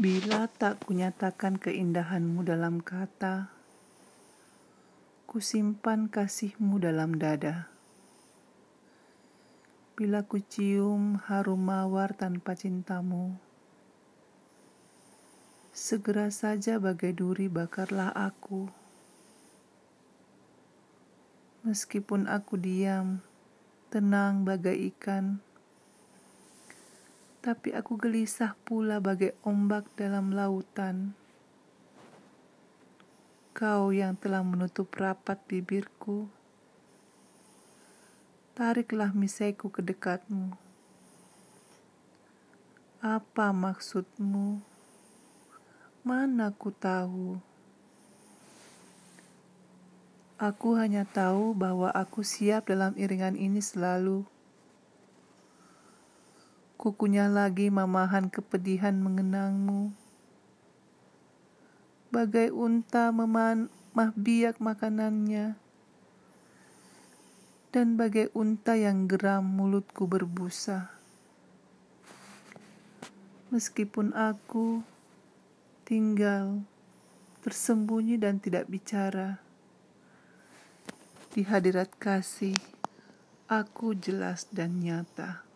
Bila tak kunyatakan keindahanmu dalam kata, kusimpan kasihmu dalam dada. Bila ku cium harum mawar tanpa cintamu, segera saja bagai duri bakarlah aku. Meskipun aku diam, tenang bagai ikan, tapi aku gelisah pula bagai ombak dalam lautan. Kau yang telah menutup rapat bibirku, tariklah misaiku ke dekatmu. Apa maksudmu? Mana ku tahu? Aku hanya tahu bahwa aku siap dalam iringan ini selalu. Kukunya lagi mamahan kepedihan mengenangmu. Bagai unta memamah biak makanannya. Dan bagai unta yang geram mulutku berbusa. Meskipun aku tinggal tersembunyi dan tidak bicara. Di hadirat kasih, aku jelas dan nyata.